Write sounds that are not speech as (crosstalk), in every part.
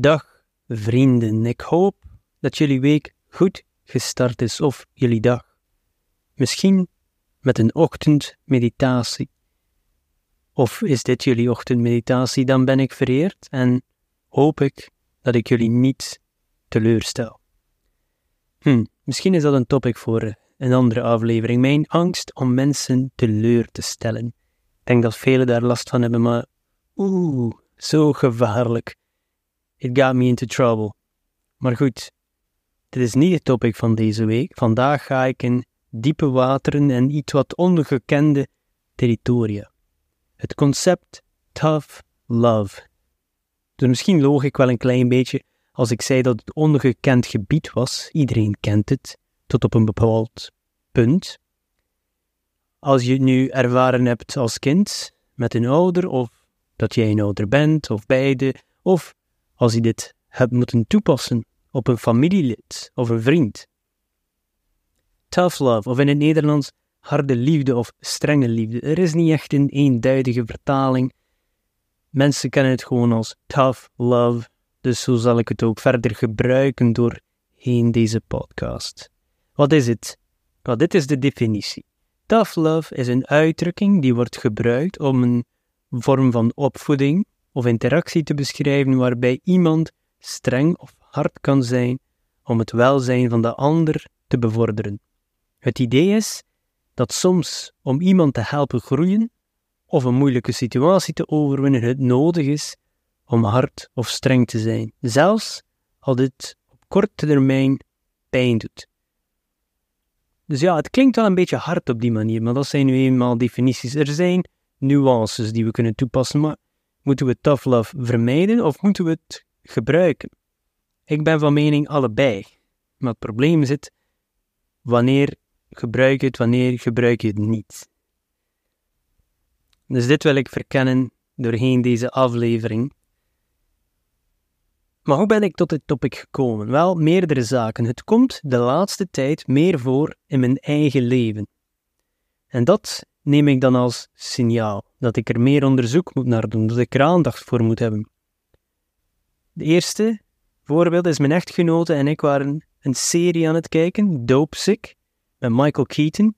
Dag vrienden, ik hoop dat jullie week goed gestart is of jullie dag. Misschien met een ochtendmeditatie. Of is dit jullie ochtendmeditatie, dan ben ik vereerd en hoop ik dat ik jullie niet teleurstel. Hm, misschien is dat een topic voor een andere aflevering. Mijn angst om mensen teleur te stellen. Ik denk dat velen daar last van hebben, maar oeh, zo gevaarlijk. It got me into trouble. Maar goed, dit is niet het topic van deze week. Vandaag ga ik in diepe wateren en iets wat ongekende territoria. Het concept tough love. Dus misschien loog ik wel een klein beetje als ik zei dat het ongekend gebied was. Iedereen kent het, tot op een bepaald punt. Als je het nu ervaren hebt als kind met een ouder, of dat jij een ouder bent, of beide, of als je dit hebt moeten toepassen op een familielid of een vriend. Tough love, of in het Nederlands harde liefde of strenge liefde. Er is niet echt een eenduidige vertaling. Mensen kennen het gewoon als tough love, dus zo zal ik het ook verder gebruiken doorheen deze podcast. Wat is het? Wel, dit is de definitie. Tough love is een uitdrukking die wordt gebruikt om een vorm van opvoeding of interactie te beschrijven waarbij iemand streng of hard kan zijn om het welzijn van de ander te bevorderen. Het idee is dat soms om iemand te helpen groeien of een moeilijke situatie te overwinnen het nodig is om hard of streng te zijn, zelfs als dit op korte termijn pijn doet. Dus ja, het klinkt wel een beetje hard op die manier, maar dat zijn nu eenmaal definities. Er zijn nuances die we kunnen toepassen, maar moeten we tough love vermijden of moeten we het gebruiken? Ik ben van mening allebei. Maar het probleem zit wanneer gebruik je het, wanneer gebruik je het niet. Dus dit wil ik verkennen doorheen deze aflevering. Maar hoe ben ik tot dit topic gekomen? Wel, meerdere zaken. Het komt de laatste tijd meer voor in mijn eigen leven. En dat neem ik dan als signaal dat ik er meer onderzoek moet naar doen, dat ik er aandacht voor moet hebben. De eerste voorbeeld is mijn echtgenote en ik waren een serie aan het kijken, Dope Sick, met Michael Keaton.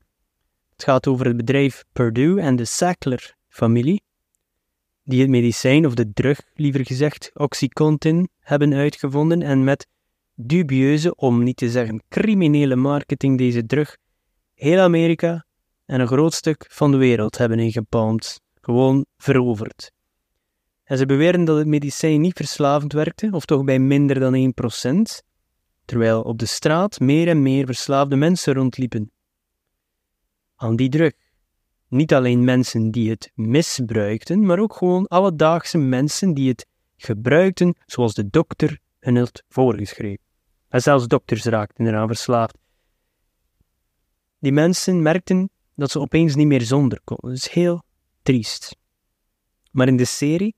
Het gaat over het bedrijf Purdue en de Sackler-familie, die het medicijn, of de drug liever gezegd, Oxycontin, hebben uitgevonden en met dubieuze, om niet te zeggen criminele marketing deze drug heel Amerika en een groot stuk van de wereld hebben ingepalmd, gewoon veroverd. En ze beweren dat het medicijn niet verslavend werkte, of toch bij minder dan 1%, terwijl op de straat meer en meer verslaafde mensen rondliepen. Aan die druk. Niet alleen mensen die het misbruikten, maar ook gewoon alledaagse mensen die het gebruikten zoals de dokter hun had voorgeschreven. En zelfs dokters raakten eraan verslaafd. Die mensen merkten dat ze opeens niet meer zonder konden. Dat is heel triest. Maar in de serie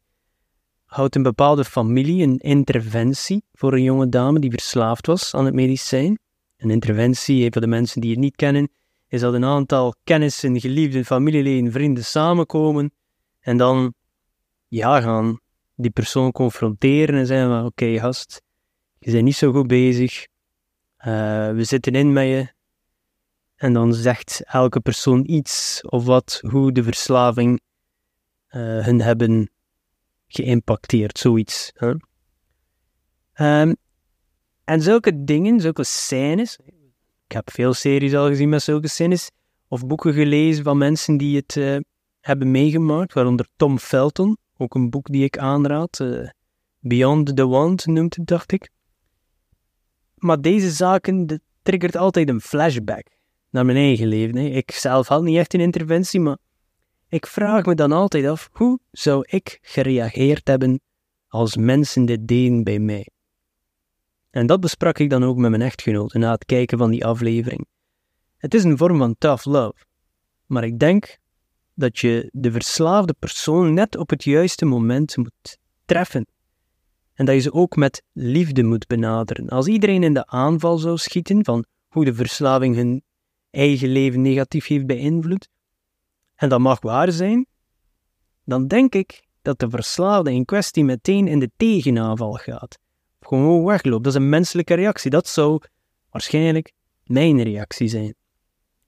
houdt een bepaalde familie een interventie voor een jonge dame die verslaafd was aan het medicijn. Een interventie, even voor de mensen die het niet kennen, is dat een aantal kennissen, geliefden, familieleden, vrienden samenkomen en dan ja, gaan die persoon confronteren en zeggen van oké gast, je bent niet zo goed bezig, uh, we zitten in met je. En dan zegt elke persoon iets of wat, hoe de verslaving uh, hun hebben geïmpacteerd, zoiets. Hè? Um, en zulke dingen, zulke scènes, ik heb veel series al gezien met zulke scènes, of boeken gelezen van mensen die het uh, hebben meegemaakt, waaronder Tom Felton, ook een boek die ik aanraad, uh, Beyond the Wand noemt het, dacht ik. Maar deze zaken, dat triggert altijd een flashback naar mijn eigen leven. Hè. Ik zelf had niet echt een interventie, maar ik vraag me dan altijd af, hoe zou ik gereageerd hebben als mensen dit deden bij mij? En dat besprak ik dan ook met mijn echtgenote na het kijken van die aflevering. Het is een vorm van tough love, maar ik denk dat je de verslaafde persoon net op het juiste moment moet treffen. En dat je ze ook met liefde moet benaderen. Als iedereen in de aanval zou schieten van hoe de verslaving hun eigen leven negatief heeft beïnvloed, en dat mag waar zijn, dan denk ik dat de verslaafde in kwestie meteen in de tegenaanval gaat. gewoon wegloop. Dat is een menselijke reactie. Dat zou waarschijnlijk mijn reactie zijn.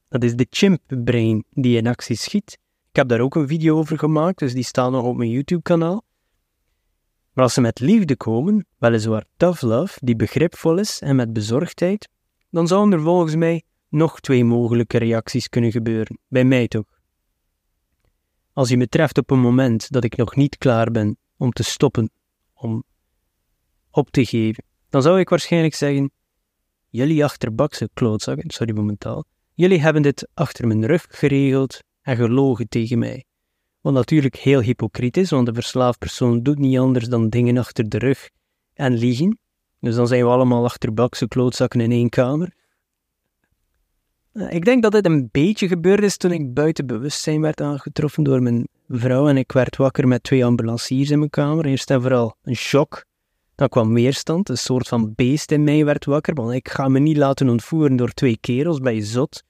Dat is de chimp-brain die in actie schiet. Ik heb daar ook een video over gemaakt, dus die staat nog op mijn YouTube-kanaal. Maar als ze met liefde komen, weliswaar tough love, die begripvol is en met bezorgdheid, dan zouden er volgens mij nog twee mogelijke reacties kunnen gebeuren. Bij mij toch. Als je me treft op een moment dat ik nog niet klaar ben om te stoppen, om op te geven, dan zou ik waarschijnlijk zeggen: Jullie achterbakse klootzakken, sorry momentaal, jullie hebben dit achter mijn rug geregeld en gelogen tegen mij. Wat natuurlijk heel hypocriet is, want de verslaafd persoon doet niet anders dan dingen achter de rug en liegen. Dus dan zijn we allemaal achterbakse klootzakken in één kamer. Eh, ik denk dat dit een beetje gebeurd is toen ik buiten bewustzijn werd aangetroffen door mijn vrouw en ik werd wakker met twee ambulanciers in mijn kamer. Eerst en vooral een shock. Dan kwam weerstand, een soort van beest in mij werd wakker, want ik ga me niet laten ontvoeren door twee kerels, bij je zot?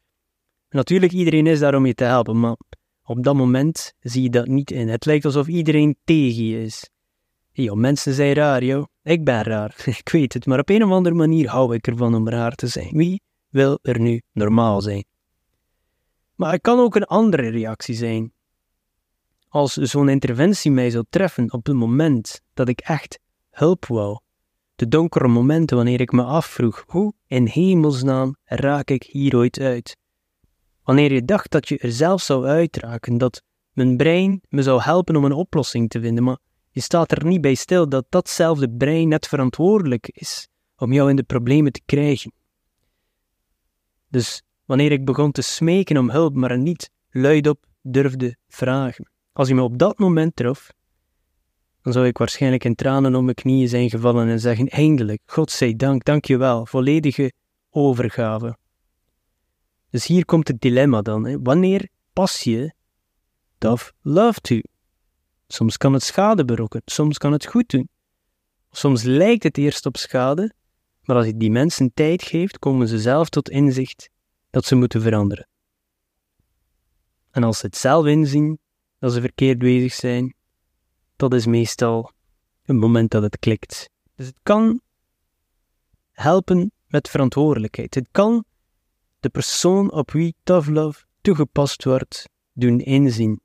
Natuurlijk, iedereen is daar om je te helpen, maar op dat moment zie je dat niet in. Het lijkt alsof iedereen tegen je is. Yo, mensen zijn raar, joh. Ik ben raar, (laughs) ik weet het, maar op een of andere manier hou ik ervan om raar te zijn. Wie wil er nu normaal zijn? Maar het kan ook een andere reactie zijn. Als zo'n interventie mij zou treffen op het moment dat ik echt hulp wou. De donkere momenten wanneer ik me afvroeg, hoe in hemelsnaam raak ik hier ooit uit? Wanneer je dacht dat je er zelf zou uitraken, dat mijn brein me zou helpen om een oplossing te vinden, maar je staat er niet bij stil dat datzelfde brein net verantwoordelijk is om jou in de problemen te krijgen. Dus wanneer ik begon te smeken om hulp, maar niet luidop durfde vragen, als je me op dat moment trof, dan zou ik waarschijnlijk in tranen om mijn knieën zijn gevallen en zeggen: Eindelijk, God zij dank, dank je wel, volledige overgave. Dus hier komt het dilemma dan. Hè. Wanneer pas je tough love toe? Soms kan het schade berokken, soms kan het goed doen. Soms lijkt het eerst op schade, maar als je die mensen tijd geeft, komen ze zelf tot inzicht dat ze moeten veranderen. En als ze het zelf inzien dat ze verkeerd bezig zijn, dat is meestal een moment dat het klikt. Dus het kan helpen met verantwoordelijkheid. Het kan de persoon op wie tough love toegepast wordt, doen inzien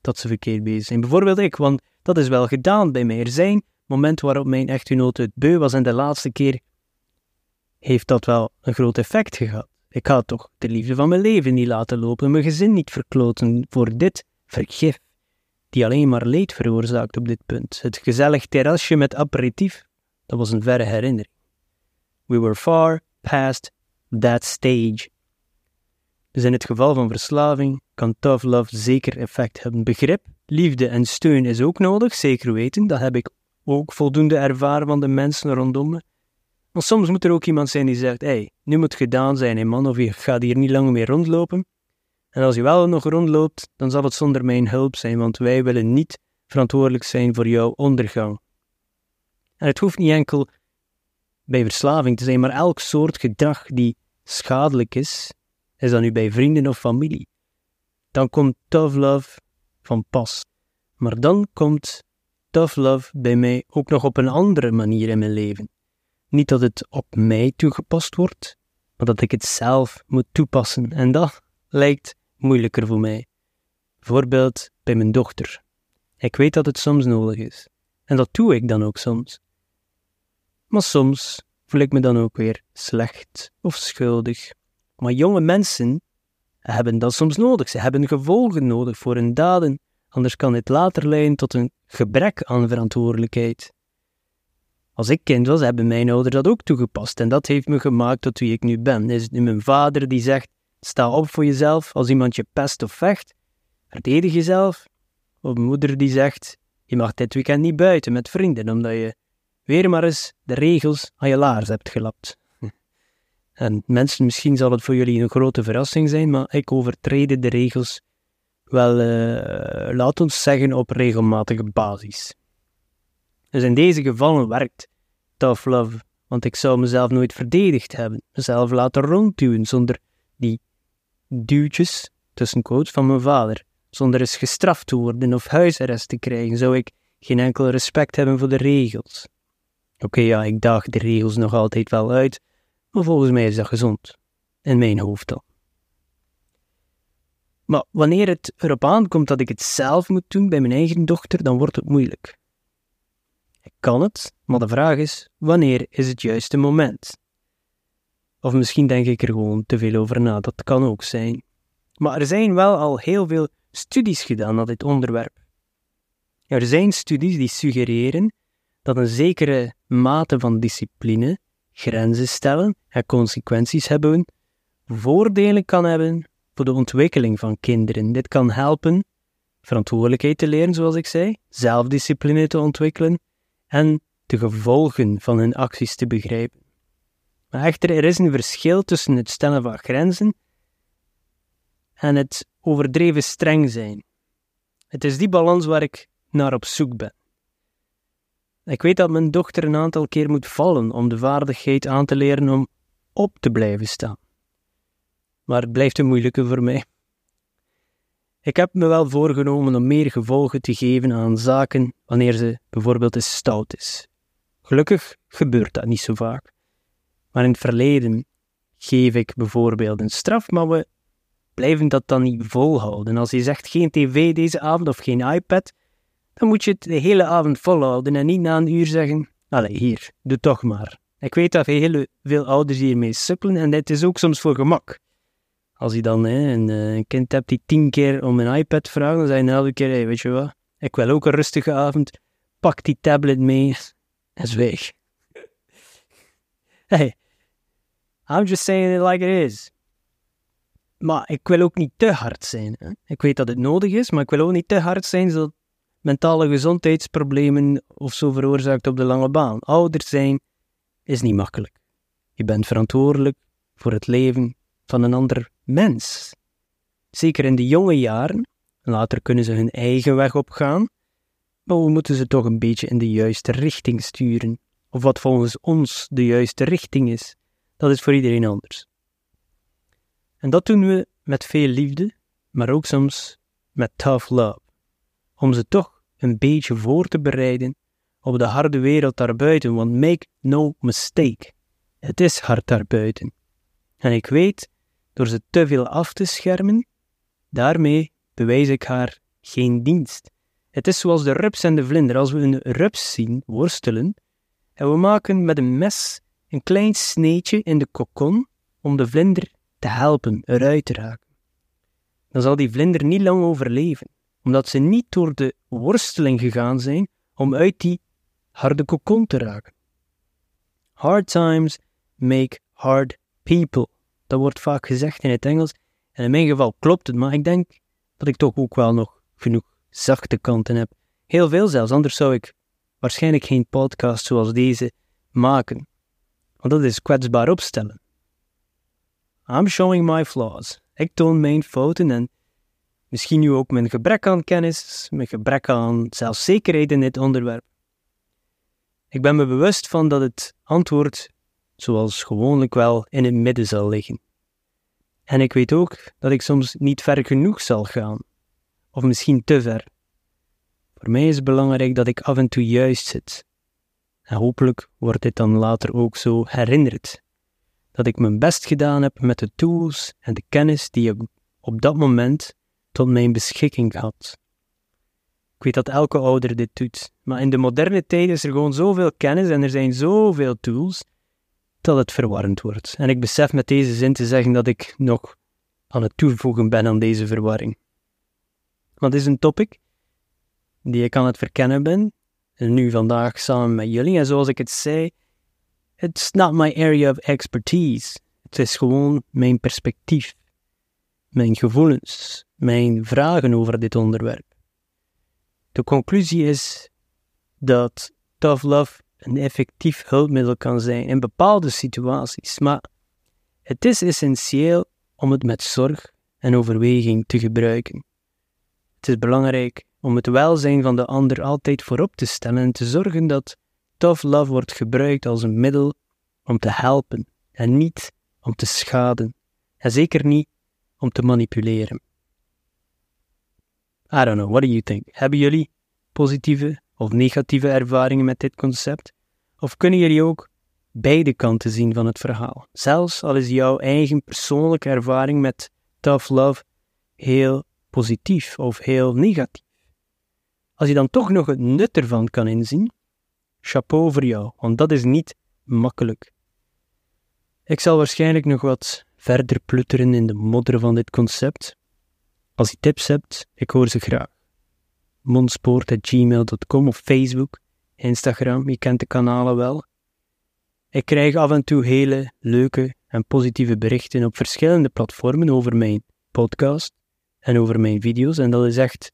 dat ze verkeerd bezig zijn. Bijvoorbeeld ik, want dat is wel gedaan bij mij. Er zijn momenten waarop mijn echtgenoot het beu was en de laatste keer heeft dat wel een groot effect gehad. Ik had toch de liefde van mijn leven niet laten lopen, mijn gezin niet verkloten voor dit vergif, die alleen maar leed veroorzaakt op dit punt. Het gezellig terrasje met aperitief, dat was een verre herinnering. We were far past that stage. Dus in het geval van verslaving kan tough love zeker effect hebben. Begrip, liefde en steun is ook nodig, zeker weten. Dat heb ik ook voldoende ervaren van de mensen rondom me. Maar soms moet er ook iemand zijn die zegt: hey, nu moet het gedaan zijn, man, of je gaat hier niet langer meer rondlopen. En als je wel nog rondloopt, dan zal het zonder mijn hulp zijn, want wij willen niet verantwoordelijk zijn voor jouw ondergang. En het hoeft niet enkel bij verslaving te zijn, maar elk soort gedrag die schadelijk is, is dat nu bij vrienden of familie, dan komt tough love van pas. Maar dan komt tough love bij mij ook nog op een andere manier in mijn leven. Niet dat het op mij toegepast wordt, maar dat ik het zelf moet toepassen. En dat lijkt moeilijker voor mij. Bijvoorbeeld bij mijn dochter. Ik weet dat het soms nodig is. En dat doe ik dan ook soms. Maar soms voel ik me dan ook weer slecht of schuldig. Maar jonge mensen hebben dat soms nodig. Ze hebben gevolgen nodig voor hun daden, anders kan dit later leiden tot een gebrek aan verantwoordelijkheid. Als ik kind was, hebben mijn ouders dat ook toegepast en dat heeft me gemaakt tot wie ik nu ben. Is nu mijn vader die zegt: sta op voor jezelf als iemand je pest of vecht, verdedig jezelf? Of mijn moeder die zegt: je mag dit weekend niet buiten met vrienden omdat je weer maar eens de regels aan je laars hebt gelapt. (laughs) En mensen, misschien zal het voor jullie een grote verrassing zijn, maar ik overtrede de regels wel, uh, laat ons zeggen, op regelmatige basis. Dus in deze gevallen werkt tough love, want ik zou mezelf nooit verdedigd hebben, mezelf laten rondduwen zonder die duwtjes, tussen quotes, van mijn vader. Zonder eens gestraft te worden of huisarrest te krijgen, zou ik geen enkel respect hebben voor de regels. Oké, ja, ik daag de regels nog altijd wel uit, maar volgens mij is dat gezond. In mijn hoofd dan. Maar wanneer het erop aankomt dat ik het zelf moet doen bij mijn eigen dochter, dan wordt het moeilijk. Ik kan het, maar de vraag is: wanneer is het juiste moment? Of misschien denk ik er gewoon te veel over na, dat kan ook zijn. Maar er zijn wel al heel veel studies gedaan naar dit onderwerp. Er zijn studies die suggereren dat een zekere mate van discipline, grenzen stellen en consequenties hebben, voordelen kan hebben voor de ontwikkeling van kinderen. Dit kan helpen verantwoordelijkheid te leren, zoals ik zei, zelfdiscipline te ontwikkelen en de gevolgen van hun acties te begrijpen. Maar echter, er is een verschil tussen het stellen van grenzen en het overdreven streng zijn. Het is die balans waar ik naar op zoek ben. Ik weet dat mijn dochter een aantal keer moet vallen om de vaardigheid aan te leren om op te blijven staan. Maar het blijft een moeilijke voor mij. Ik heb me wel voorgenomen om meer gevolgen te geven aan zaken wanneer ze bijvoorbeeld eens stout is. Gelukkig gebeurt dat niet zo vaak. Maar in het verleden geef ik bijvoorbeeld een straf, maar we blijven dat dan niet volhouden. Als je zegt geen tv deze avond of geen iPad, dan moet je het de hele avond volhouden en niet na een uur zeggen: Allee, hier, doe toch maar. Ik weet dat heel veel ouders hiermee sukkelen en dit is ook soms voor gemak. Als je dan hè, een, eh, een, kind hebt die tien keer om een iPad vraagt, dan zeg je elke keer: Weet je wat, ik wil ook een rustige avond. Pak die tablet mee en zweeg. (laughs) hey, I'm just saying it like it is. Maar ik wil ook niet te hard zijn. Hè? Ik weet dat het nodig is, maar ik wil ook niet te hard zijn zodat mentale gezondheidsproblemen of zo veroorzaakt op de lange baan. Ouder zijn is niet makkelijk. Je bent verantwoordelijk voor het leven van een ander mens. Zeker in de jonge jaren, later kunnen ze hun eigen weg opgaan, maar we moeten ze toch een beetje in de juiste richting sturen. Of wat volgens ons de juiste richting is, dat is voor iedereen anders. En dat doen we met veel liefde, maar ook soms met tough love, om ze toch een beetje voor te bereiden op de harde wereld daarbuiten, want make no mistake, het is hard daarbuiten. En ik weet, door ze te veel af te schermen, daarmee bewijs ik haar geen dienst. Het is zoals de rups en de vlinder. Als we een rups zien worstelen en we maken met een mes een klein sneetje in de kokon om de vlinder te helpen eruit te raken, dan zal die vlinder niet lang overleven, omdat ze niet door de worsteling gegaan zijn om uit die harde kokon te raken. Hard times make hard people. Dat wordt vaak gezegd in het Engels. En in mijn geval klopt het, maar ik denk dat ik toch ook wel nog genoeg zachte kanten heb. Heel veel zelfs, anders zou ik waarschijnlijk geen podcast zoals deze maken. Want dat is kwetsbaar opstellen. I'm showing my flaws. Ik toon mijn fouten en misschien nu ook mijn gebrek aan kennis, mijn gebrek aan zelfzekerheid in dit onderwerp. Ik ben me bewust van dat het antwoord, zoals gewoonlijk wel, in het midden zal liggen. En ik weet ook dat ik soms niet ver genoeg zal gaan, of misschien te ver. Voor mij is het belangrijk dat ik af en toe juist zit. En hopelijk wordt dit dan later ook zo herinnerd dat ik mijn best gedaan heb met de tools en de kennis die ik op dat moment tot mijn beschikking had. Ik weet dat elke ouder dit doet, maar in de moderne tijd is er gewoon zoveel kennis en er zijn zoveel tools dat het verwarrend wordt. En ik besef met deze zin te zeggen dat ik nog aan het toevoegen ben aan deze verwarring. Want het is een topic die ik aan het verkennen ben, en nu vandaag samen met jullie. En zoals ik het zei, It's not my area of expertise. Het is gewoon mijn perspectief, mijn gevoelens, mijn vragen over dit onderwerp. De conclusie is dat tough love een effectief hulpmiddel kan zijn in bepaalde situaties, maar het is essentieel om het met zorg en overweging te gebruiken. Het is belangrijk om het welzijn van de ander altijd voorop te stellen en te zorgen dat tough love wordt gebruikt als een middel om te helpen en niet om te schaden. En zeker niet om te manipuleren. I don't know, what do you think? Hebben jullie positieve of negatieve ervaringen met dit concept? Of kunnen jullie ook beide kanten zien van het verhaal? Zelfs al is jouw eigen persoonlijke ervaring met tough love heel positief of heel negatief. Als je dan toch nog het nut ervan kan inzien, chapeau voor jou, want dat is niet makkelijk. Ik zal waarschijnlijk nog wat verder plutteren in de modder van dit concept. Als je tips hebt, ik hoor ze graag. mondspoort.gmail.com of Facebook, Instagram, je kent de kanalen wel. Ik krijg af en toe hele leuke en positieve berichten op verschillende platformen over mijn podcast en over mijn video's en dat is echt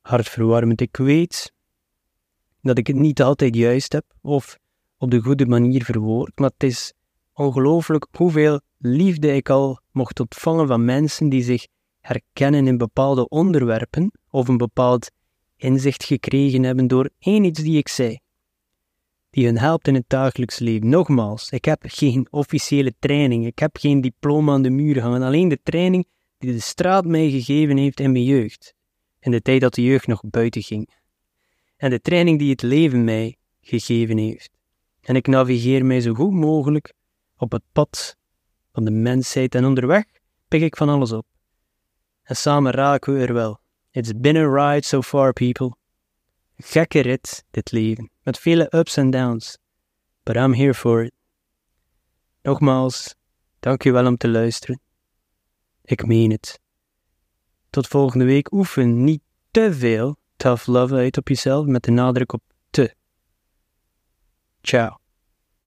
hartverwarmend. Ik weet dat ik het niet altijd juist heb of op de goede manier verwoord, maar het is ongelooflijk hoeveel liefde ik al mocht ontvangen van mensen die zich herkennen in bepaalde onderwerpen of een bepaald inzicht gekregen hebben door één iets die ik zei, die hun helpt in het dagelijks leven. Nogmaals, ik heb geen officiële training, ik heb geen diploma aan de muur hangen, alleen de training die de straat mij gegeven heeft in mijn jeugd, in de tijd dat de jeugd nog buiten ging, en de training die het leven mij gegeven heeft. En ik navigeer mij zo goed mogelijk op het pad van de mensheid en onderweg pik ik van alles op. En samen raken we er wel. It's been a ride so far, people. gekke rit, dit leven, met vele ups en downs. But I'm here for it. Nogmaals, dank je wel om te luisteren. Ik meen het. Tot volgende week oefen niet te veel tough love uit op jezelf met de nadruk op te. Ciao.